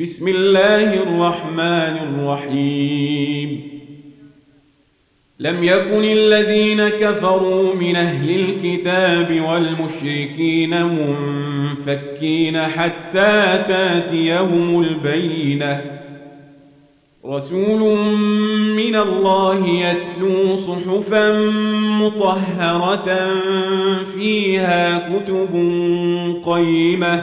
بسم الله الرحمن الرحيم. لم يكن الذين كفروا من أهل الكتاب والمشركين منفكين حتى تأتيهم البينة. رسول من الله يتلو صحفا مطهرة فيها كتب قيمة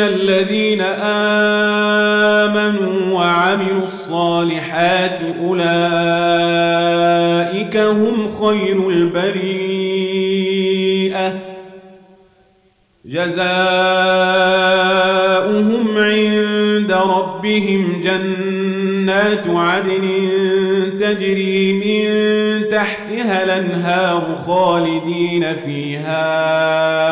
الذين آمنوا وعملوا الصالحات أولئك هم خير البريئة جزاؤهم عند ربهم جنات عدن تجري من تحتها الانهار خالدين فيها